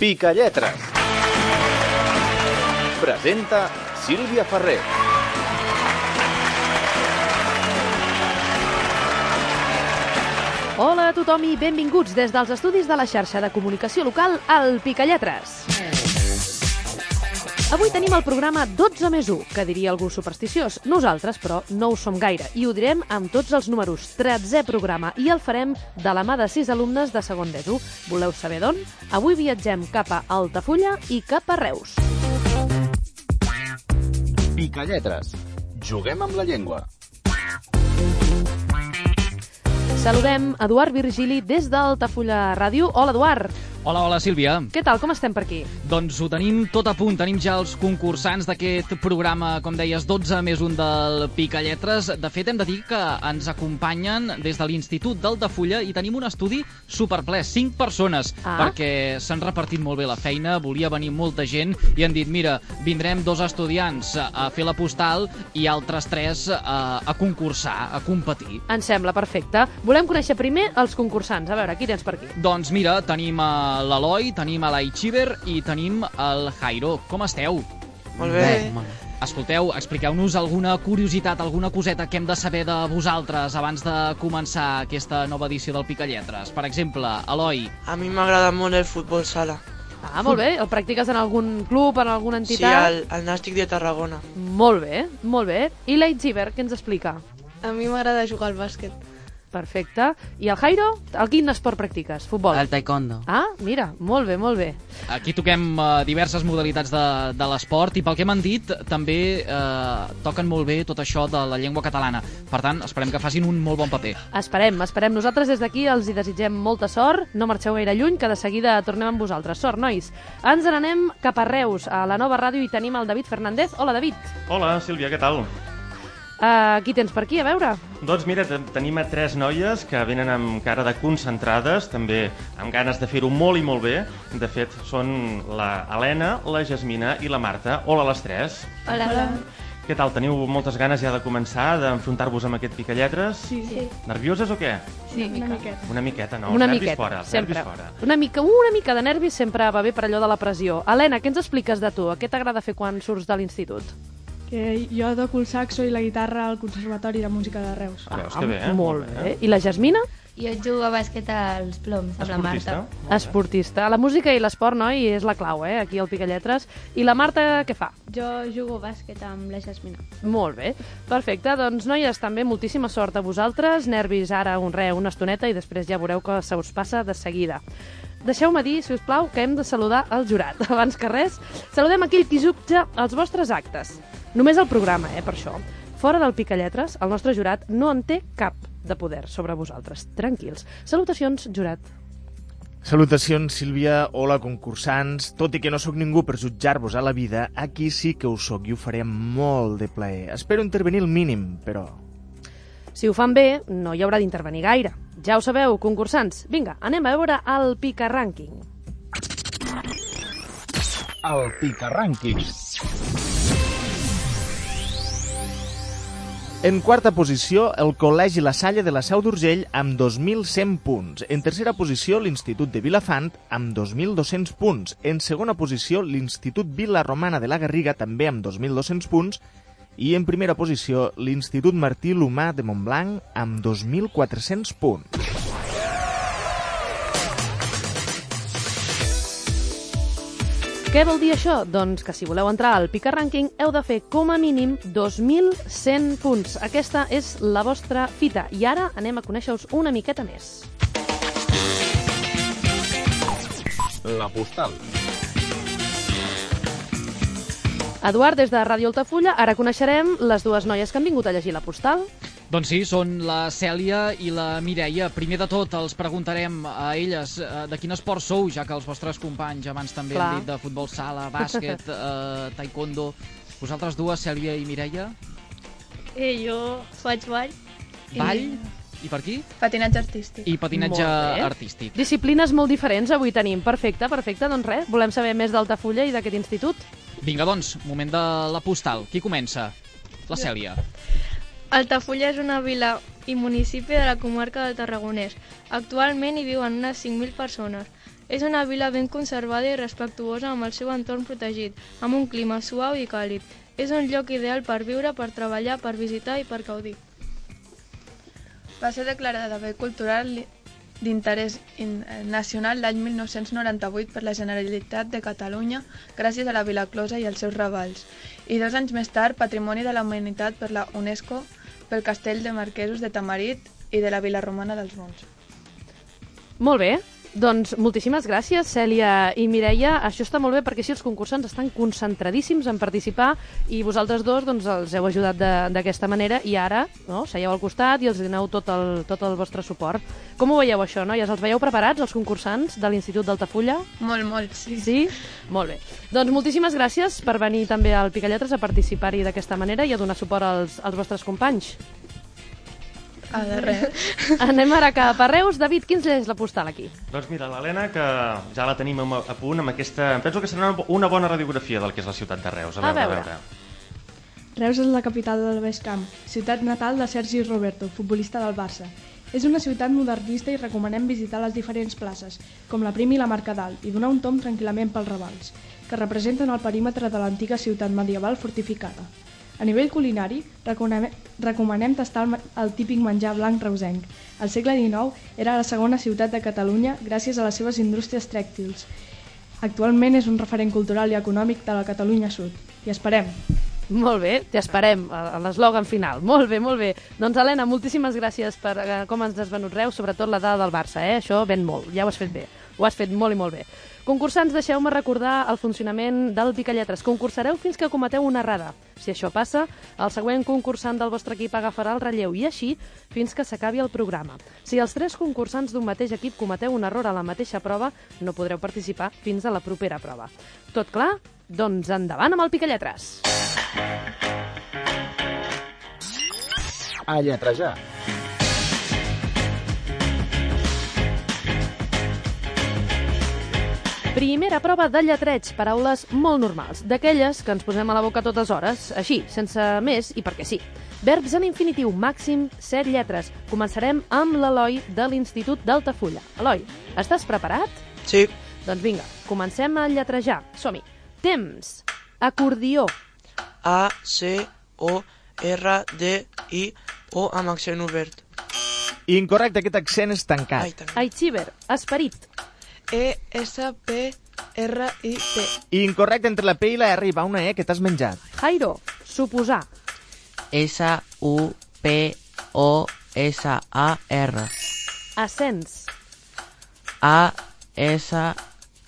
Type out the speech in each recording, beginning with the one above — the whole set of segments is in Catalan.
Pica Lletres. Presenta Sílvia Ferrer. Hola a tothom i benvinguts des dels estudis de la xarxa de comunicació local al Picalletres. Avui tenim el programa 12 més 1, que diria algú supersticiós. Nosaltres, però, no ho som gaire i ho direm amb tots els números. 13è programa i el farem de la mà de 6 alumnes de segon d'ESO. Voleu saber d'on? Avui viatgem cap a Altafulla i cap a Reus. Pica Lletres. Juguem amb la llengua. Saludem Eduard Virgili des d'Altafulla Ràdio. Hola, Eduard. Hola, hola, Sílvia. Què tal? Com estem per aquí? Doncs ho tenim tot a punt. Tenim ja els concursants d'aquest programa, com deies, 12 més un del Pica Lletres. De fet, hem de dir que ens acompanyen des de l'Institut d'Altafulla i tenim un estudi superple, 5 persones, Ah. perquè s'han repartit molt bé la feina, volia venir molta gent i han dit, mira, vindrem dos estudiants a fer la postal i altres tres a, a concursar, a competir. Ens sembla perfecte. Volem conèixer primer els concursants. A veure, qui tens per aquí? Doncs mira, tenim a l'Eloi, tenim a l'Aichiver i tenim el Jairo. Com esteu? Molt bé. Escolteu, expliqueu-nos alguna curiositat, alguna coseta que hem de saber de vosaltres abans de començar aquesta nova edició del Picalletres. Per exemple, Eloi, A mi m'agrada molt el futbol sala. Ah, molt bé. El practiques en algun club, en alguna Sí, entitat? el, el Nàstic de Tarragona. Molt bé, molt bé. I l'Aitziber, què ens explica? A mi m'agrada jugar al bàsquet. Perfecte. I el Jairo? El quin esport practiques? Futbol? El taekwondo. Ah, mira, molt bé, molt bé. aquí toquem eh, diverses modalitats de, de l'esport i pel que m'han dit també eh, toquen molt bé tot això de la llengua catalana. Per tant, esperem que facin un molt bon paper. Esperem, esperem. Nosaltres des d'aquí els hi desitgem molta sort. No marxeu gaire lluny, que de seguida tornem amb vosaltres. Sort, nois. Ens n'anem cap a Reus, a la nova ràdio, i tenim el David Fernández. Hola, David. Hola, Sílvia, què tal? Uh, qui tens per aquí, a veure? Doncs mira, te- tenim a tres noies que venen amb cara de concentrades, també amb ganes de fer-ho molt i molt bé. De fet, són la Helena, la Jasmina i la Marta. Hola a les tres. Hola. Hola. Què tal? Teniu moltes ganes ja de començar, d'enfrontar-vos amb aquest picalletres? Sí. sí. Nervioses o què? Sí, una miqueta. Una miqueta, no. una nervis miqueta, fora, sempre. fora. Una mica, una mica de nervis sempre va bé per allò de la pressió. Helena, què ens expliques de tu? Què t'agrada fer quan surts de l'institut? Que jo toco el saxo i la guitarra al Conservatori de Música de Reus. Veus que bé, eh? Molt bé. I la Jasmina? Jo jugo a bàsquet als ploms amb la? Marta. Esportista. La música i l'esport, noi, és la clau, eh? Aquí al Picalletres. I la Marta, què fa? Jo jugo a bàsquet amb la Jasmina. Molt bé. Perfecte. Doncs, noies, també moltíssima sort a vosaltres. Nervis ara un re, una estoneta, i després ja veureu que se us passa de seguida. Deixeu-me dir, si us plau, que hem de saludar el jurat. Abans que res, saludem aquell qui jutja els vostres actes. Només el programa, eh, per això. Fora del Picalletres, el nostre jurat no en té cap de poder sobre vosaltres. Tranquils. Salutacions, jurat. Salutacions, Sílvia. Hola, concursants. Tot i que no sóc ningú per jutjar-vos a la vida, aquí sí que ho sóc i ho faré molt de plaer. Espero intervenir el mínim, però... Si ho fan bé, no hi haurà d'intervenir gaire. Ja ho sabeu, concursants. Vinga, anem a veure el Pica Rànquing. El Pica Rànquing. En quarta posició, el Col·legi La Salle de la Seu d'Urgell amb 2.100 punts. En tercera posició, l'Institut de Vilafant amb 2.200 punts. En segona posició, l'Institut Vila Romana de la Garriga també amb 2.200 punts. I en primera posició, l'Institut Martí Lumà de Montblanc amb 2.400 punts. Què vol dir això? Doncs que si voleu entrar al Pica Ranking heu de fer com a mínim 2.100 punts. Aquesta és la vostra fita. I ara anem a conèixer-us una miqueta més. La postal. Eduard, des de Ràdio Altafulla, ara coneixerem les dues noies que han vingut a llegir la postal. Doncs sí, són la Cèlia i la Mireia. Primer de tot, els preguntarem a elles eh, de quin esport sou, ja que els vostres companys abans també Clar. han dit de futbol sala, bàsquet, eh, taekwondo... Vosaltres dues, Cèlia i Mireia, Eh, jo faig ball. ball I i per aquí? patinatge artístic. I patinatge artístic. Disciplines molt diferents avui tenim. Perfecte, perfecte. Doncs res, volem saber més d'Altafulla i d'aquest institut. Vinga, doncs, moment de la postal. Qui comença? La Cèlia. Altafulla és una vila i municipi de la comarca del Tarragonès. Actualment hi viuen unes 5.000 persones. És una vila ben conservada i respectuosa amb el seu entorn protegit, amb un clima suau i càlid. És un lloc ideal per viure, per treballar, per visitar i per gaudir. Va ser declarada bé cultural d'interès in- nacional l'any 1998 per la Generalitat de Catalunya gràcies a la Vila Closa i els seus ravals i dos anys més tard Patrimoni de la Humanitat per la UNESCO pel Castell de Marquesos de Tamarit i de la Vila Romana dels Bons. Molt bé. Doncs moltíssimes gràcies, Cèlia i Mireia. Això està molt bé perquè així els concursants estan concentradíssims en participar i vosaltres dos doncs, els heu ajudat de- d'aquesta manera i ara no, seieu al costat i els doneu tot el, tot el vostre suport. Com ho veieu això, noies? Els veieu preparats, els concursants de l'Institut d'Altafulla? Molt, molt, sí. Sí? Molt bé. Doncs moltíssimes gràcies per venir també al Picalletres a participar-hi d'aquesta manera i a donar suport als, als vostres companys. A de res. Anem ara cap a Reus. David, quins és la postal aquí? Doncs mira, l'Helena, que ja la tenim a a punt amb aquesta... em Penso que serà una, una bona radiografia del que és la ciutat de Reus. A veure. Reus és la capital del Baix Camp, ciutat natal de Sergi Roberto, futbolista del Barça. És una ciutat modernista i recomanem visitar les diferents places, com la Prim i la Mercadal, i donar un tom tranquil·lament pels ravals, que representen el perímetre de l'antiga ciutat medieval fortificada. A nivell culinari, recomanem, tastar el, el típic menjar blanc reusenc. Al segle XIX era la segona ciutat de Catalunya gràcies a les seves indústries tèxtils. Actualment és un referent cultural i econòmic de la Catalunya Sud. I esperem! Molt bé, t'esperem l'eslògan final. Molt bé, molt bé. Doncs, Helena, moltíssimes gràcies per eh, com ens has venut Reus, sobretot la dada del Barça, eh? Això ven molt, ja ho has fet bé. Ho has fet molt i molt bé. Concursants, deixeu-me recordar el funcionament del Picalletres. Concursareu fins que cometeu una errada. Si això passa, el següent concursant del vostre equip agafarà el relleu i així fins que s'acabi el programa. Si els tres concursants d'un mateix equip cometeu un error a la mateixa prova, no podreu participar fins a la propera prova. Tot clar? Doncs endavant amb el Picalletres. A lletrejar. Primera prova de lletreig, paraules molt normals, d'aquelles que ens posem a la boca totes hores, així, sense més i perquè sí. Verbs en infinitiu, màxim 7 lletres. Començarem amb l'Eloi de l'Institut d'Altafulla. Eloi, estàs preparat? Sí. Doncs vinga, comencem a lletrejar. Som-hi. Temps. Acordió. A, C, O, R, D, I, O amb accent obert. Incorrecte, aquest accent és tancat. Ai. Aixiver. Esperit. E, S, P, R, I, T. Incorrecte, entre la P i la R hi va una E que t'has menjat. Jairo. Suposar. S, U, P, O, S, A, R. Ascens. A, S,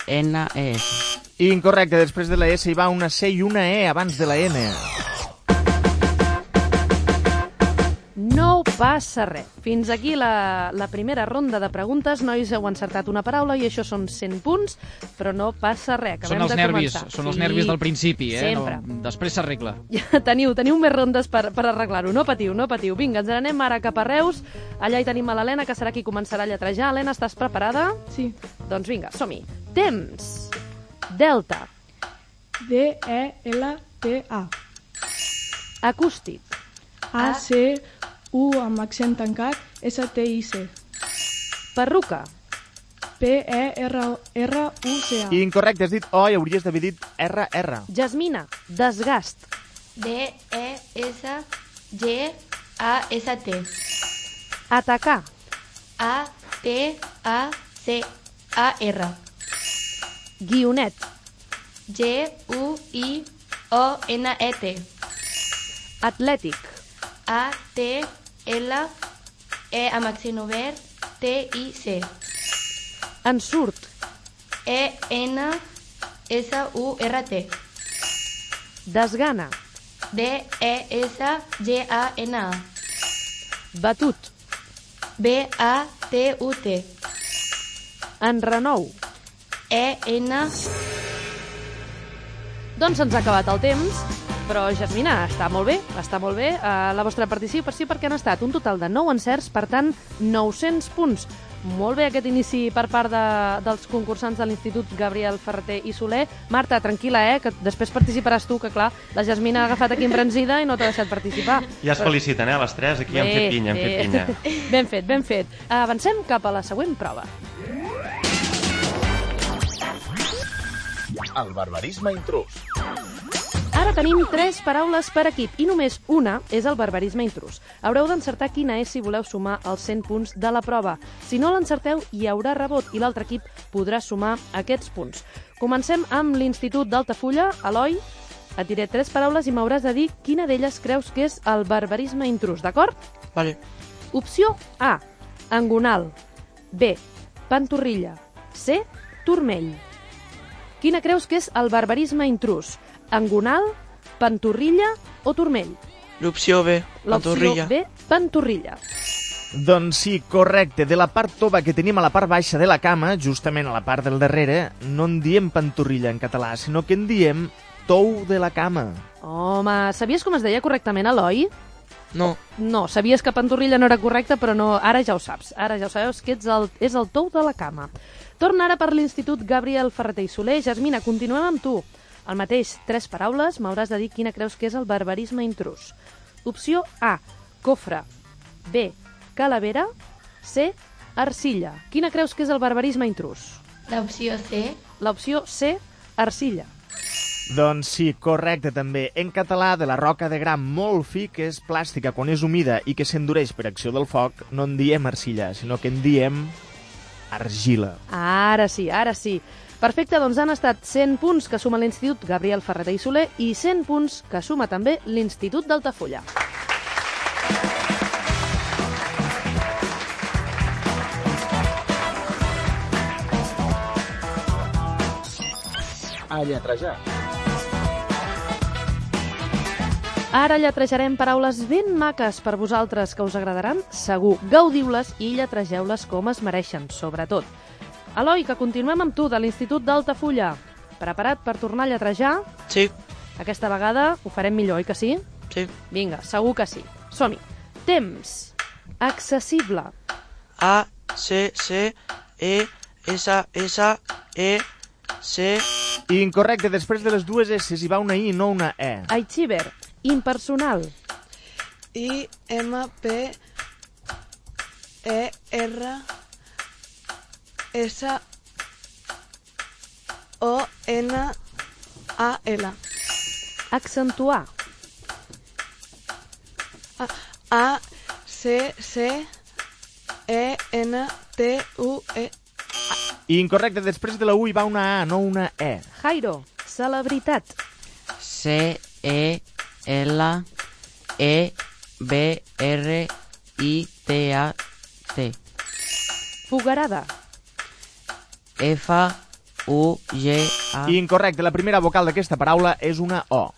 N, E, S. Incorrecte, després de la S hi va una C i una E abans de la N. No passa res. Fins aquí la, la primera ronda de preguntes. Nois, heu encertat una paraula i això són 100 punts, però no passa res. Acabem Són els de nervis, començar. són els nervis del principi, eh? Sempre. No, després s'arregla. Ja teniu, teniu més rondes per, per arreglar-ho. No patiu, no patiu. Vinga, ens n'anem ara cap a Reus. Allà hi tenim a l'Helena, que serà qui començarà a lletrejar. Helena, estàs preparada? Sí. Doncs vinga, som-hi. Temps. Delta. E D-E-L-T-A. Acústic. A-C-U amb accent tancat, S-T-I-C. Perruca. P-E-R-R-U-C-A. Incorrecte, has dit O i hauries d'haver dit R-R. Jasmina. Desgast. D-E-S-G-A-S-T. Atacar. A-T-A-C-A-R. Guionet. G-U-I-O-N-E-T. Atlètic. A-T-L-E amb accent obert, T-I-C. Ensurt. E-N-S-U-R-T. Desgana. D-E-S-G-A-N-A. Batut. B-A-T-U-T. Enrenou. E-N... Doncs se'ns ha acabat el temps, però Jasmina, està molt bé, està molt bé. Uh, la vostra participació perquè han estat un total de 9 encerts, per tant, 900 punts. Molt bé aquest inici per part de, dels concursants de l'Institut Gabriel Ferreter i Soler. Marta, tranquil·la, eh, que després participaràs tu, que clar, la Jasmina ha agafat aquí embranzida i no t'ha deixat participar. Ja es feliciten, eh, les tres, aquí han fet pinya, han fet pinya. Ben fet, ben fet. Avancem cap a la següent prova. El barbarisme intrus. Ara tenim tres paraules per equip i només una és el barbarisme intrus. Haureu d'encertar quina és si voleu sumar els 100 punts de la prova. Si no l'encerteu, hi haurà rebot i l'altre equip podrà sumar aquests punts. Comencem amb l'Institut d'Altafulla. Eloi, et diré tres paraules i m'hauràs de dir quina d'elles creus que és el barbarisme intrus, d'acord? Vale. Opció A, engonal. B, pantorrilla. C, turmell. Quina creus que és el barbarisme intrus? Engonal, pantorrilla o turmell? L'opció B, L'opció pantorrilla. B, pantorrilla. Doncs sí, correcte. De la part tova que tenim a la part baixa de la cama, justament a la part del darrere, no en diem pantorrilla en català, sinó que en diem tou de la cama. Home, sabies com es deia correctament, Eloi? No. No, sabies que pantorrilla no era correcte, però no, ara ja ho saps. Ara ja ho sabeu, que ets el, és el tou de la cama. Torna ara per l'Institut Gabriel Ferreter i Soler. Jasmina, continuem amb tu. El mateix, tres paraules, m'hauràs de dir quina creus que és el barbarisme intrus. Opció A, cofre. B, calavera. C, arcilla. Quina creus que és el barbarisme intrus? L'opció C. L'opció C, arcilla. Doncs sí, correcte també. En català, de la roca de gram molt fi, que és plàstica quan és humida i que s'endureix per acció del foc, no en diem arcilla, sinó que en diem argila. Ara sí, ara sí. Perfecte, doncs han estat 100 punts que suma l'Institut Gabriel Ferreter i Soler i 100 punts que suma també l'Institut d'Altafulla. A lletrejar. Ara lletrejarem paraules ben maques per vosaltres que us agradaran, segur. Gaudiu-les i lletregeu-les com es mereixen, sobretot. Eloi, que continuem amb tu, de l'Institut d'Altafulla. Preparat per tornar a lletrejar? Sí. Aquesta vegada ho farem millor, oi que sí? Sí. Vinga, segur que sí. Som-hi. Temps. Accessible. A, C, C, E, S, S, E, C... Incorrecte, després de les dues S hi va una I, no una E. Aixiver. Impersonal. I, M, P, E, R, S, O, N, A, L. Accentuar. A, A C, C, E, N, T, U, E. Incorrecte, després de la U hi va una A, no una E. Jairo. Celebritat. C, E, L, E, B, R, I, T, A, T. Fogarada. F, U, G, A. Incorrecte, la primera vocal d'aquesta paraula és una O.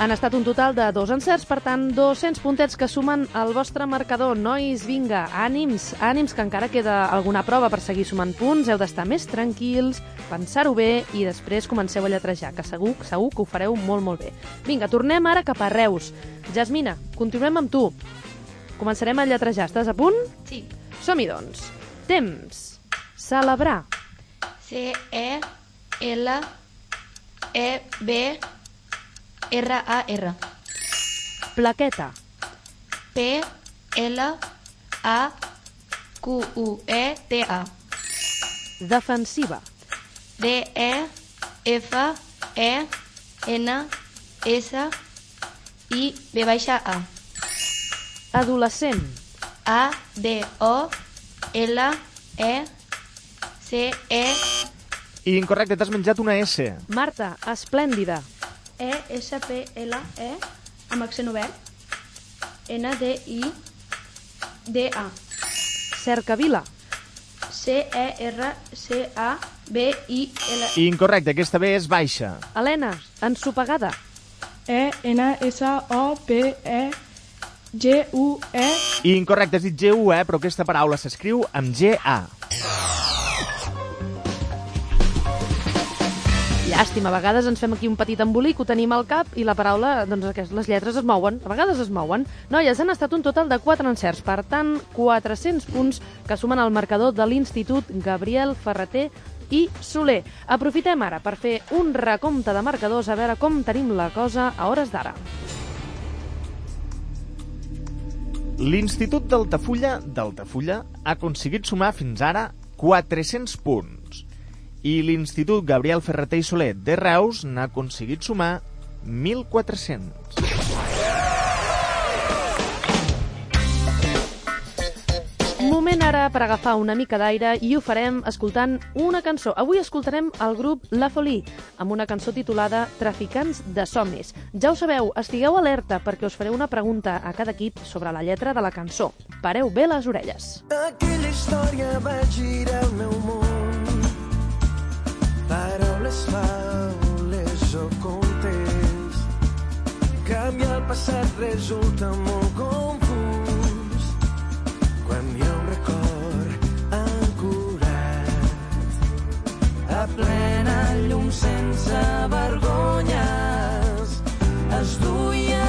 Han estat un total de dos encerts, per tant, 200 puntets que sumen al vostre marcador. Nois, vinga, ànims, ànims, que encara queda alguna prova per seguir sumant punts. Heu d'estar més tranquils, pensar-ho bé i després comenceu a lletrejar, que segur, segur que ho fareu molt, molt bé. Vinga, tornem ara cap a Reus. Jasmina, continuem amb tu. Començarem a lletrejar. Estàs a punt? Sí. Som-hi, doncs. Temps. Celebrar. C, E, L, E, B, R, A, R. Plaqueta. P, L, A, Q, U, E, T, A. Defensiva. D, E, F, E, N, S, I, B baixa, A. Adolescent. A, D, O, L, E, C, E, Incorrecte, t'has menjat una S. Marta, esplèndida. E, S, P, L, E, amb accent obert. N, D, I, D, A. Cercavila. C-E-R-C-A-B-I-L. Incorrecte, aquesta B és baixa. Helena, ensopegada. E, N, S, O, P, E, G, U, E. Incorrecte, has dit G-U, eh? però aquesta paraula s'escriu amb G-A. Llàstima, a vegades ens fem aquí un petit embolic, ho tenim al cap i la paraula, doncs aquest, les lletres es mouen, a vegades es mouen. Noies, han estat un total de 4 encerts, per tant, 400 punts que sumen al marcador de l'Institut Gabriel Ferreter i Soler. Aprofitem ara per fer un recompte de marcadors a veure com tenim la cosa a hores d'ara. L'Institut d'Altafulla d'Altafulla ha aconseguit sumar fins ara 400 punts i l'Institut Gabriel Ferreter i Soler de Reus n'ha aconseguit sumar 1.400. Moment ara per agafar una mica d'aire i ho farem escoltant una cançó. Avui escoltarem el grup La Folie amb una cançó titulada Traficants de somnis. Ja ho sabeu, estigueu alerta perquè us faré una pregunta a cada equip sobre la lletra de la cançó. Pareu bé les orelles. Aquella història va girar el meu món. Paraules, faules o contes. Canviar el passat resulta molt confús. Quan hi ha un record ancorat a plena llum sense vergonyes es duia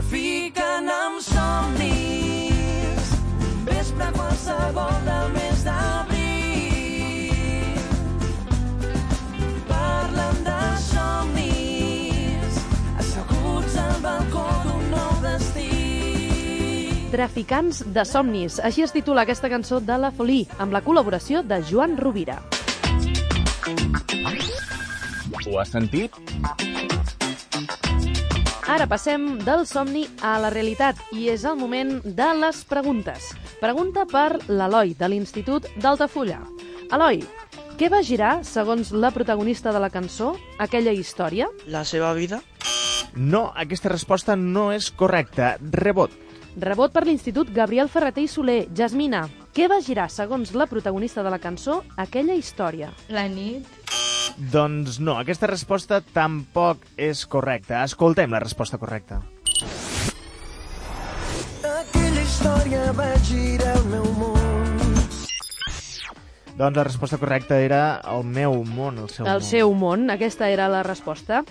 trafiquen amb somnis vespre qualsevol del mes d'abril parlen de somnis asseguts al balcó d'un nou destí Traficants de somnis. Així es titula aquesta cançó de La Folie, amb la col·laboració de Joan Rovira. Ho has sentit? Ara passem del somni a la realitat i és el moment de les preguntes. Pregunta per l'Eloi, de l'Institut d'Altafulla. Eloi, què va girar, segons la protagonista de la cançó, aquella història? La seva vida? No, aquesta resposta no és correcta. Rebot. Rebot per l'Institut Gabriel Ferreter i Soler. Jasmina, què va girar, segons la protagonista de la cançó, aquella història? La nit. Doncs no, aquesta resposta tampoc és correcta. Escoltem la resposta correcta. aquella història va girar el meu món Doncs la resposta correcta era el meu món, el seu El món. seu món, aquesta era la resposta.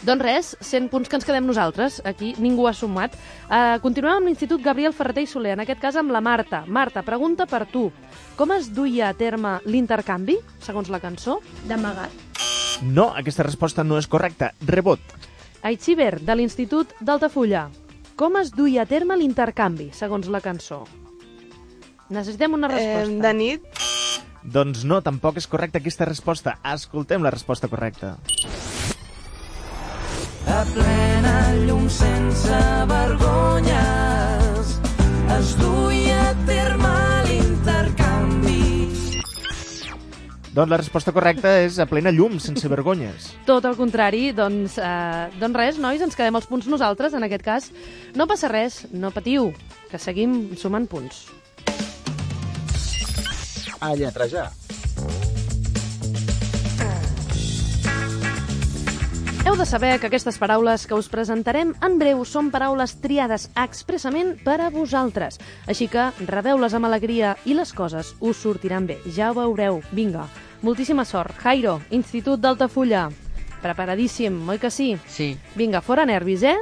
Doncs res, 100 punts que ens quedem nosaltres. Aquí ningú ha sumat. Uh, continuem amb l'Institut Gabriel Ferreter i Soler, en aquest cas amb la Marta. Marta, pregunta per tu. Com es duia a terme l'intercanvi, segons la cançó? D'amagat. No, aquesta resposta no és correcta. Rebot. Aixiver, de l'Institut d'Altafulla. Com es duia a terme l'intercanvi, segons la cançó? Necessitem una resposta. Eh, de nit. Doncs no, tampoc és correcta aquesta resposta. Escoltem la resposta correcta. A plena llum sense vergonyes es duia a terme l'intercanvi Doncs la resposta correcta és a plena llum, sense vergonyes. Tot el contrari, doncs, eh, doncs res, nois, ens quedem els punts nosaltres, en aquest cas. No passa res, no patiu, que seguim sumant punts. A lletrejar. Heu de saber que aquestes paraules que us presentarem en breu són paraules triades expressament per a vosaltres. Així que rebeu-les amb alegria i les coses us sortiran bé. Ja ho veureu. Vinga, moltíssima sort. Jairo, Institut d'Altafulla. Preparadíssim, oi que sí? Sí. Vinga, fora nervis, eh?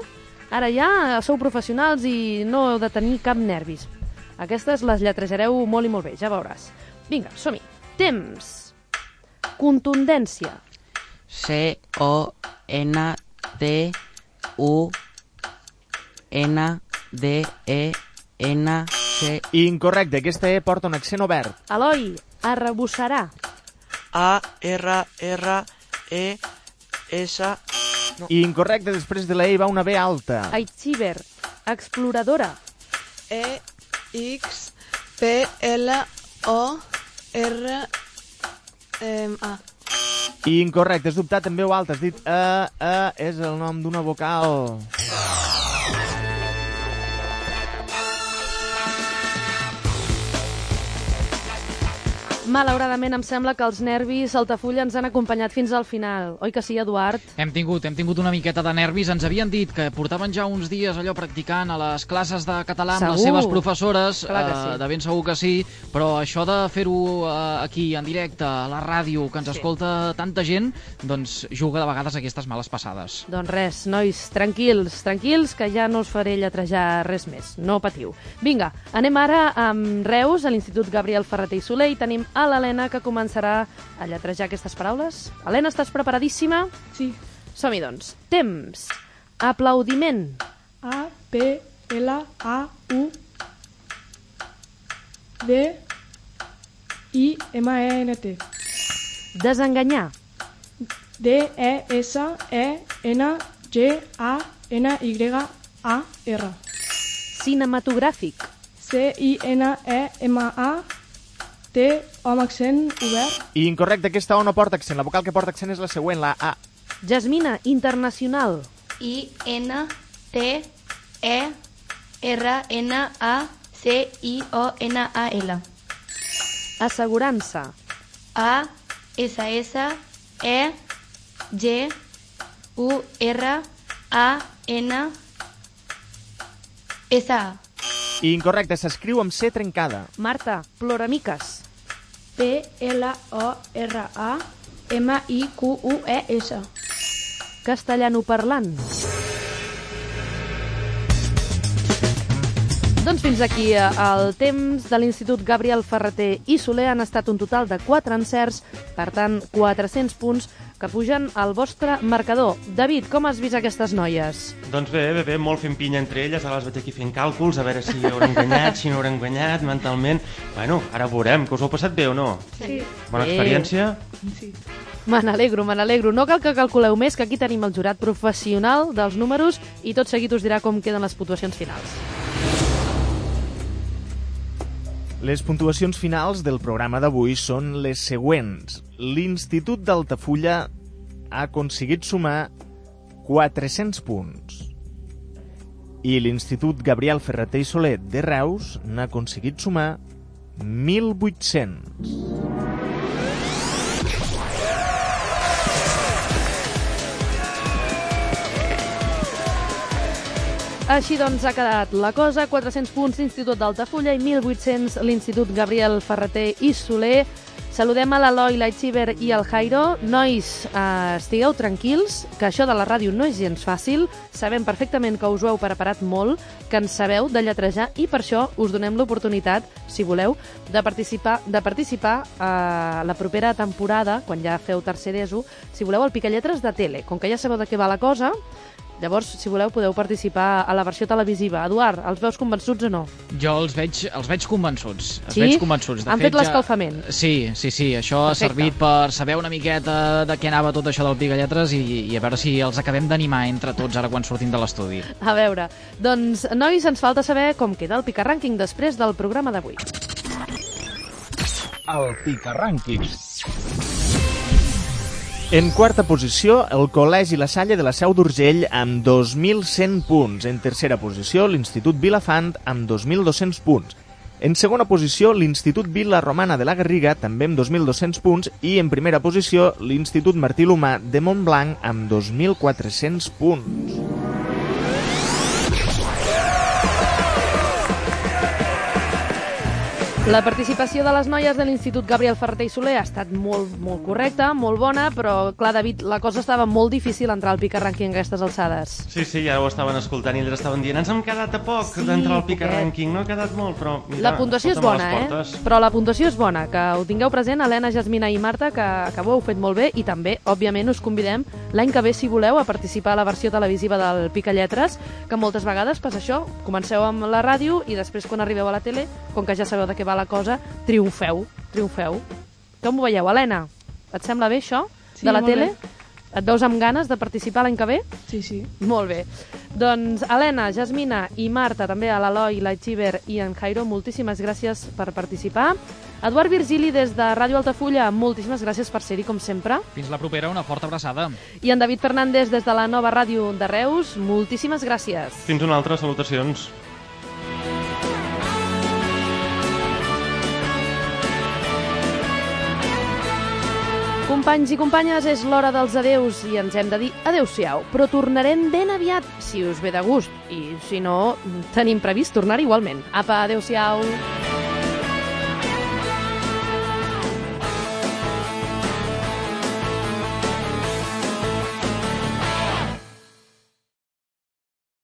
Ara ja sou professionals i no heu de tenir cap nervis. Aquestes les lletrejareu molt i molt bé, ja veuràs. Vinga, som-hi. Temps. Contundència. C-O-N-D-U-N-D-E-N-C... Incorrecte, aquesta E porta un accent obert. Eloi, arrebossarà. A, R, R, E, S... No. Incorrecte, després de la E va una B alta. Aixiver, exploradora. E, X, P, L, O, R, eh, A. Incorrecte, has dubtat en veu alta, has dit eh, eh, és el nom d'una vocal. Malauradament em sembla que els nervis Altafulla ens han acompanyat fins al final. Oi que sí, Eduard? Hem tingut, hem tingut una miqueta de nervis. Ens havien dit que portaven ja uns dies allò practicant a les classes de català amb les Segur. seves professores. Clar que sí. eh, de ben segur que sí. Però això de fer-ho eh, aquí, en directe, a la ràdio, que ens Sí. escolta tanta gent, doncs juga de vegades aquestes males passades. Doncs res, nois, tranquils, tranquils, que ja no us faré lletrejar res més. No patiu. Vinga, anem ara amb Reus, a l'Institut Gabriel Ferreter i Soler, i tenim a l'Helena, que començarà a lletrejar aquestes paraules. Helena, estàs preparadíssima? Sí. Som-hi, doncs. Temps. Aplaudiment. A, P, L, A, U, D, I, M, E, N, T. Desenganyar. D, E, S, E, N, G, A, N, Y, A, R. Cinematogràfic. C, I, N, E, M, A, T, O amb accent obert. Incorrecte, aquesta O no porta accent. La vocal que porta accent és la següent, la A. Jasmina, internacional. I, N, T, E, R, N, A, C, I, O, N, A, L. Assegurança. A, S, S, E, G, U, R, A, N, S, A. Incorrecte, s'escriu amb C trencada. Marta, ploramiques. P, L, O, R, A, M, I, Q, U, E, S. Castellano parlant. Doncs fins aquí eh, el temps de l'Institut Gabriel Ferreter i Soler han estat un total de 4 encerts, per tant 400 punts que pugen al vostre marcador. David, com has vist aquestes noies? Doncs bé, bé, bé, molt fent pinya entre elles, ara les veig aquí fent càlculs, a veure si hauran guanyat, si no hauran guanyat mentalment. Bueno, ara veurem, que us heu passat bé o no? Sí. Bona Bé. experiència? Sí. Me n'alegro, me n'alegro. No cal que calculeu més, que aquí tenim el jurat professional dels números i tot seguit us dirà com queden les puntuacions finals. Les puntuacions finals del programa d'avui són les següents. L'Institut d'Altafulla ha aconseguit sumar 400 punts. I l'Institut Gabriel Ferreter i Soler de Reus n'ha aconseguit sumar 1.800. Així doncs ha quedat la cosa, 400 punts l'Institut d'Altafulla i 1.800 l'Institut Gabriel Ferreter i Soler. Saludem a l'Eloi, l'Aitziber i el Jairo. Nois, eh, estigueu tranquils, que això de la ràdio no és gens fàcil. Sabem perfectament que us ho heu preparat molt, que en sabeu de lletrejar i per això us donem l'oportunitat, si voleu, de participar, de participar a la propera temporada, quan ja feu tercer d'ESO, si voleu, al Picalletres de tele. Com que ja sabeu de què va la cosa, Llavors, si voleu, podeu participar a la versió televisiva. Eduard, els veus convençuts o no? Jo els veig, els veig convençuts. Els Sí? veig convençuts. De Han fet l'escalfament. Sí, sí, sí. Això ha Perfecte. servit per saber una miqueta de què anava tot això del Pigalletres i, i a veure si els acabem d'animar entre tots ara quan sortim de l'estudi. A veure, doncs, nois, ens falta saber com queda el Pica Rànquing després del programa d'avui. El Pica Rànquings. En quarta posició, el Col·legi La Salle de la Seu d'Urgell amb 2.100 punts. En tercera posició, l'Institut Vilafant amb 2.200 punts. En segona posició, l'Institut Vila Romana de la Garriga, també amb 2.200 punts. I en primera posició, l'Institut Martí Lomà de Montblanc amb 2.400 punts. La participació de les noies de l'Institut Gabriel Ferreter i Soler ha estat molt, molt correcta, molt bona, però, clar, David, la cosa estava molt difícil entrar al Pica Rànquing a aquestes alçades. Sí, sí, ja ho estaven escoltant i elles estaven dient ens hem quedat a poc Sí, d'entrar al Pica poquet. Rànquing, no ha quedat molt, però... Mira, La puntuació és bona, eh? Però la puntuació és bona, que ho tingueu present, Helena, Jasmina i Marta, que, que ho heu fet molt bé, i també, òbviament, us convidem l'any que ve, si voleu, a participar a la versió televisiva del Pica Lletres, que moltes vegades passa això, comenceu amb la ràdio i després, quan arribeu a la tele, com que ja sabeu de què va la cosa, triomfeu, triomfeu. Com ho veieu, Helena? Et sembla bé, això, Sí, de la molt tele? bé. Et veus amb ganes de participar l'any que ve? Sí, sí. Molt bé. Doncs Helena, Jasmina i Marta, també a l'Eloi, la Xiver i en Jairo, moltíssimes gràcies per participar. Eduard Virgili, des de Ràdio Altafulla, moltíssimes gràcies per ser-hi, com sempre. Fins la propera, una forta abraçada. I en David Fernández, des de la nova ràdio de Reus, moltíssimes gràcies. Fins una altra, salutacions. Companys i companyes, és l'hora dels adeus i ens hem de dir adeu-siau, però tornarem ben aviat, si us ve de gust, i si no, tenim previst tornar igualment. Apa, adeu-siau!